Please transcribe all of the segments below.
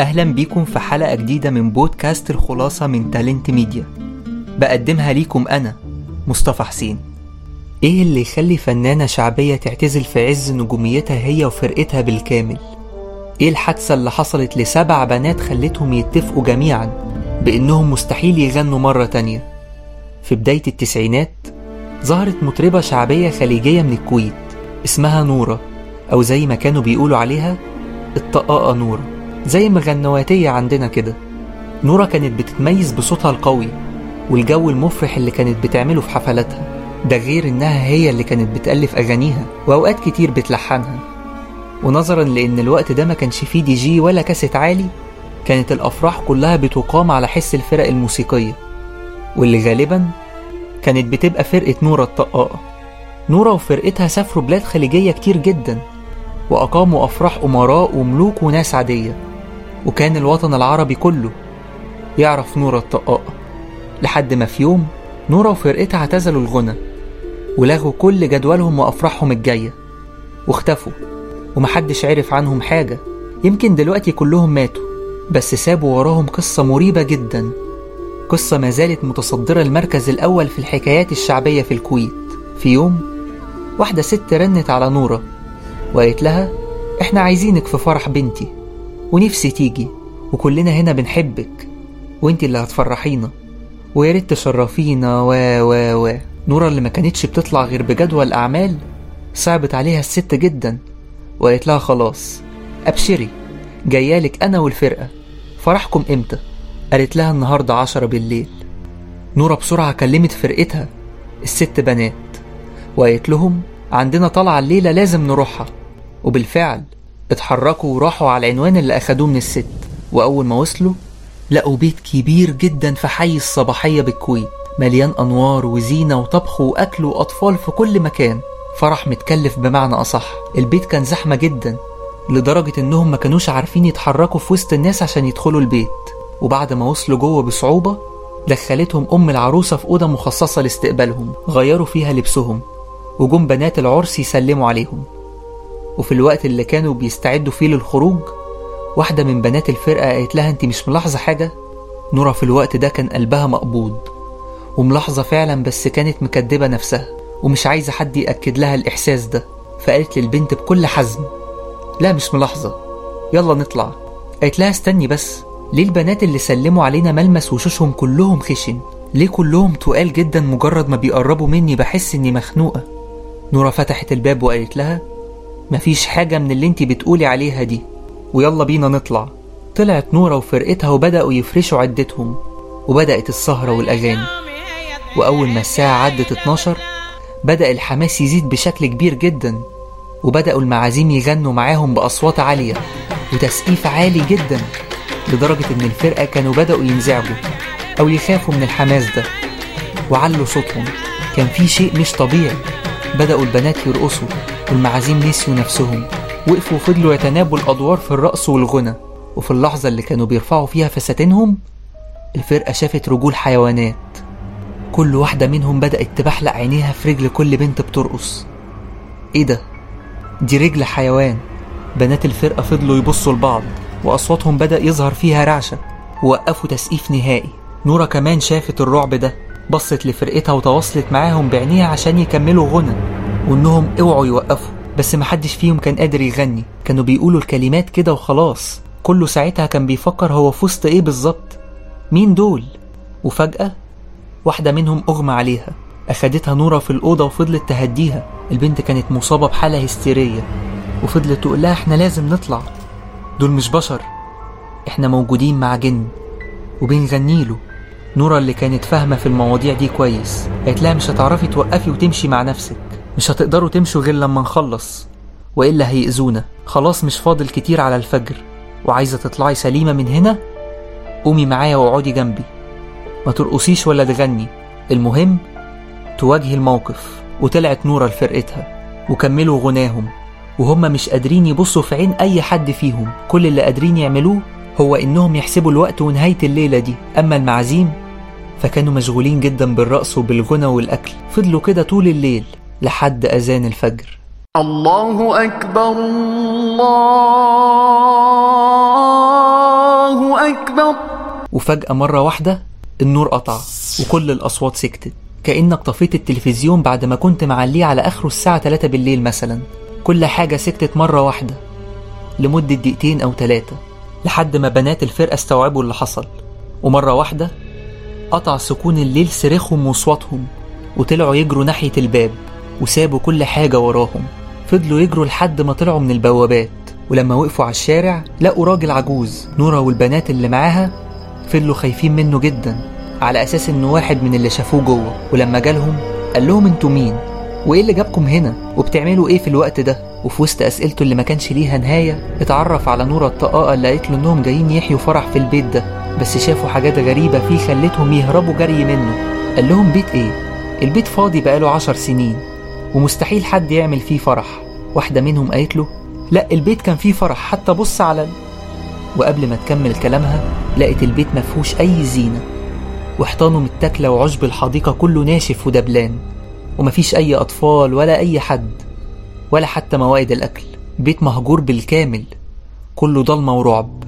أهلا بيكم في حلقة جديدة من بودكاست الخلاصة من تالنت ميديا بقدمها ليكم أنا مصطفى حسين إيه اللي يخلي فنانة شعبية تعتزل في عز نجوميتها هي وفرقتها بالكامل؟ إيه الحادثة اللي حصلت لسبع بنات خلتهم يتفقوا جميعا بإنهم مستحيل يغنوا مرة تانية؟ في بداية التسعينات ظهرت مطربة شعبية خليجية من الكويت اسمها نورة أو زي ما كانوا بيقولوا عليها الطقاقة نورة زي مغنواتية عندنا كده. نورة كانت بتتميز بصوتها القوي والجو المفرح اللي كانت بتعمله في حفلاتها ده غير إنها هي اللي كانت بتألف أغانيها وأوقات كتير بتلحنها. ونظرا لأن الوقت ده ما كانش فيه دي جي ولا كاسيت عالي كانت الأفراح كلها بتقام على حس الفرق الموسيقية. واللي غالبا كانت بتبقى فرقة نورة الطقاقة. نورة وفرقتها سافروا بلاد خليجية كتير جدا وأقاموا أفراح أمراء وملوك وناس عادية. وكان الوطن العربي كله يعرف نورة الطقاقة لحد ما في يوم نورة وفرقتها اعتزلوا الغنى ولغوا كل جدولهم وأفراحهم الجاية. واختفوا ومحدش عرف عنهم حاجة. يمكن دلوقتي كلهم ماتوا بس سابوا وراهم قصة مريبة جدا. قصة ما زالت متصدرة المركز الأول في الحكايات الشعبية في الكويت. في يوم واحدة ست رنت على نورة وقالت لها إحنا عايزينك في فرح بنتي. ونفسي تيجي وكلنا هنا بنحبك وانت اللي هتفرحينا ويا ريت تشرفينا و و و. نورة اللي ما كانتش بتطلع غير بجدول الأعمال صعبت عليها الست جدا وقالت لها خلاص أبشري جايالك أنا والفرقة. فرحكم إمتى؟ قالت لها النهاردة عشرة بالليل. نورة بسرعة كلمت فرقتها الست بنات وقالت لهم عندنا طلعة الليلة لازم نروحها. وبالفعل اتحركوا وراحوا على العنوان اللي أخدوه من الست وأول ما وصلوا لقوا بيت كبير جدا في حي الصباحية بالكويت مليان أنوار وزينة وطبخ وأكل وأطفال في كل مكان. فرح متكلف بمعنى أصح. البيت كان زحمة جدا لدرجة إنهم ما كانوش عارفين يتحركوا في وسط الناس عشان يدخلوا البيت. وبعد ما وصلوا جوه بصعوبة دخلتهم أم العروسة في أوضة مخصصة لاستقبالهم غيروا فيها لبسهم وجم بنات العرس يسلموا عليهم. وفي الوقت اللي كانوا بيستعدوا فيه للخروج واحدة من بنات الفرقة قالت لها انت مش ملاحظة حاجة؟ نورة في الوقت ده كان قلبها مقبوض وملاحظة فعلا بس كانت مكدبة نفسها ومش عايزة حد يأكد لها الإحساس ده فقالت للبنت بكل حزم لا مش ملاحظة يلا نطلع. قالت لها استني بس ليه البنات اللي سلموا علينا ملمس وشوشهم كلهم خشن؟ ليه كلهم تقال جدا مجرد ما بيقربوا مني بحس إني مخنوقة؟ نورة فتحت الباب وقالت لها مفيش حاجة من اللي انتي بتقولي عليها دي. ويلا بينا نطلع. طلعت نورة وفرقتها وبدأوا يفرشوا عدتهم. وبدأت السهرة والأغاني. وأول ما الساعة عدت 12 بدأ الحماس يزيد بشكل كبير جدا. وبدأوا المعازيم يغنوا معاهم بأصوات عالية. وتسقيف عالي جدا. لدرجة إن الفرقة كانوا بدأوا ينزعجوا. أو يخافوا من الحماس ده. وعلوا صوتهم. كان في شيء مش طبيعي. بدأوا البنات يرقصوا. والمعازيم نسيوا نفسهم وقفوا وفضلوا يتنابوا الأدوار في الرقص والغنى. وفي اللحظة اللي كانوا بيرفعوا فيها فساتينهم الفرقة شافت رجول حيوانات. كل واحدة منهم بدأت تبحلق عينيها في رجل كل بنت بترقص. إيه ده؟ دي رجل حيوان. بنات الفرقة فضلوا يبصوا لبعض وأصواتهم بدأ يظهر فيها رعشة. ووقفوا تسقيف نهائي. نورة كمان شافت الرعب ده بصت لفرقتها وتواصلت معاهم بعينيها عشان يكملوا غنى. وإنهم أوعوا يوقفوا. بس محدش فيهم كان قادر يغني. كانوا بيقولوا الكلمات كده وخلاص. كله ساعتها كان بيفكر هو في وسط إيه بالظبط. مين دول؟ وفجأة واحدة منهم أغمى عليها. أخدتها نورة في الأوضة وفضلت تهديها. البنت كانت مصابة بحالة هستيرية. وفضلت تقول لها إحنا لازم نطلع. دول مش بشر. إحنا موجودين مع جن. وبنغنيله نورة اللي كانت فاهمة في المواضيع دي كويس. قالت لها مش هتعرفي توقفي وتمشي مع نفسك. مش هتقدروا تمشوا غير لما نخلص. وإلا هيأذونا. خلاص مش فاضل كتير على الفجر. وعايزة تطلعي سليمة من هنا؟ قومي معايا واقعدي جنبي. ما ترقصيش ولا تغني. المهم تواجهي الموقف. وطلعت نورة لفرقتها. وكملوا غناهم. وهم مش قادرين يبصوا في عين أي حد فيهم. كل اللي قادرين يعملوه هو إنهم يحسبوا الوقت ونهاية الليلة دي. أما المعازيم فكانوا مشغولين جدا بالرقص وبالغنى والأكل. فضلوا كده طول الليل. لحد أذان الفجر. الله أكبر الله أكبر. وفجأة مرة واحدة النور قطع وكل الأصوات سكتت. كأنك طفيت التلفزيون بعد ما كنت معليه على آخره الساعة 3 بالليل مثلا. كل حاجة سكتت مرة واحدة لمدة دقيقتين أو ثلاثة لحد ما بنات الفرقة استوعبوا اللي حصل. ومرة واحدة قطع سكون الليل صريخهم وصواتهم وطلعوا يجروا ناحية الباب. وسابوا كل حاجة وراهم. فضلوا يجروا لحد ما طلعوا من البوابات. ولما وقفوا على الشارع لقوا راجل عجوز نورا والبنات اللي معاها فضلوا خايفين منه جدا على أساس إنه واحد من اللي شافوه جوه. ولما جالهم قال لهم أنتوا مين؟ وإيه اللي جابكم هنا؟ وبتعملوا إيه في الوقت ده؟ وفي وسط أسئلته اللي ما كانش ليها نهاية اتعرف على نورا الطقاقه اللي قالت له إنهم جايين يحيوا فرح في البيت ده. بس شافوا حاجات غريبة فيه خلتهم يهربوا جري منه. قال لهم بيت إيه؟ البيت فاضي بقاله عشر سنين. ومستحيل حد يعمل فيه فرح. واحدة منهم قالت له لا البيت كان فيه فرح حتى بص على ال... وقبل ما تكمل كلامها لقت البيت مفهوش أي زينة. وحيطانه متاكلة وعشب الحديقة كله ناشف ودبلان. ومفيش أي أطفال ولا أي حد ولا حتى موائد الأكل. بيت مهجور بالكامل كله ضلمة ورعب.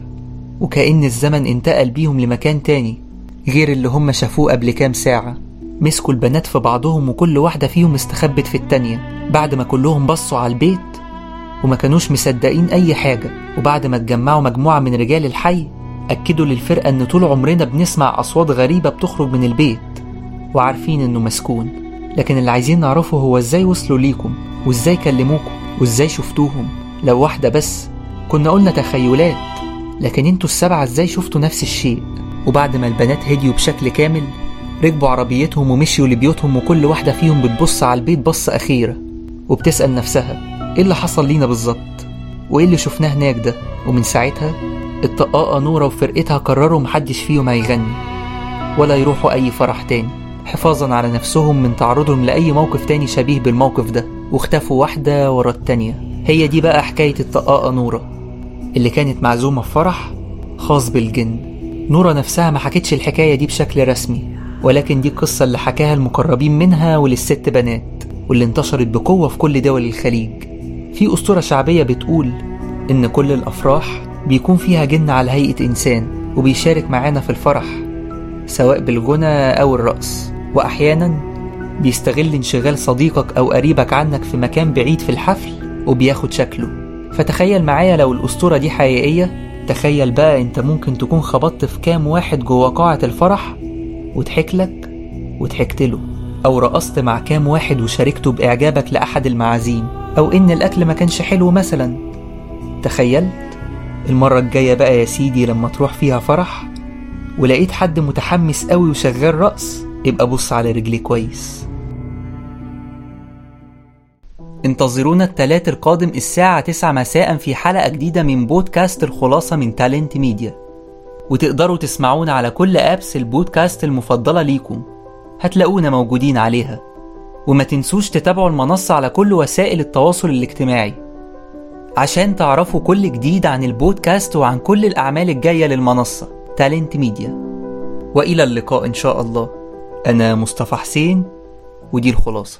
وكأن الزمن انتقل بيهم لمكان تاني غير اللي هم شافوه قبل كام ساعة. مسكوا البنات في بعضهم وكل واحدة فيهم استخبت في التانية. بعد ما كلهم بصوا على البيت وما كانوش مصدقين أي حاجة وبعد ما اتجمعوا مجموعة من رجال الحي أكدوا للفرقة إن طول عمرنا بنسمع أصوات غريبة بتخرج من البيت وعارفين إنه مسكون. لكن اللي عايزين نعرفه هو إزاي وصلوا ليكم وإزاي كلموكم وإزاي شفتوهم. لو واحدة بس كنا قلنا تخيلات لكن أنتوا السبعة إزاي شفتوا نفس الشيء؟ وبعد ما البنات هديوا بشكل كامل ركبوا عربيتهم ومشيوا لبيوتهم وكل واحدة فيهم بتبص على البيت بصة أخيرة وبتسأل نفسها إيه اللي حصل لينا بالظبط؟ وإيه اللي شفناه هناك ده؟ ومن ساعتها الطقاقة نورة وفرقتها قرروا محدش فيهم هيغني ولا يروحوا أي فرح تاني حفاظا على نفسهم من تعرضهم لأي موقف تاني شبيه بالموقف ده واختفوا واحدة ورا التانية. هي دي بقى حكاية الطقاقة نورة اللي كانت معزومة في فرح خاص بالجن. نورة نفسها ما حكتش الحكاية دي بشكل رسمي. ولكن دي القصة اللي حكاها المقربين منها وللست بنات واللي انتشرت بقوة في كل دول الخليج. في أسطورة شعبية بتقول إن كل الأفراح بيكون فيها جن على هيئة إنسان وبيشارك معانا في الفرح سواء بالغنى أو الرقص. وأحيانا بيستغل انشغال صديقك أو قريبك عنك في مكان بعيد في الحفل وبياخد شكله. فتخيل معايا لو الأسطورة دي حقيقية؟ تخيل بقى أنت ممكن تكون خبطت في كام واحد جوه قاعة الفرح وضحك لك وضحكت له. أو رقصت مع كام واحد وشاركته بإعجابك لأحد المعازيم. أو إن الأكل ما كانش حلو مثلا. تخيلت؟ المرة الجاية بقى يا سيدي لما تروح فيها فرح ولقيت حد متحمس قوي وشغال رقص يبقى بص على رجليه كويس. انتظرونا التلات القادم الساعة 9 مساء في حلقة جديدة من بودكاست الخلاصة من تالنت ميديا وتقدروا تسمعونا على كل apps البودكاست المفضلة ليكم. هتلاقونا موجودين عليها. وما تنسوش تتابعوا المنصة على كل وسائل التواصل الاجتماعي. عشان تعرفوا كل جديد عن البودكاست وعن كل الأعمال الجاية للمنصة تالنت ميديا وإلى اللقاء إن شاء الله. أنا مصطفى حسين ودي الخلاصة.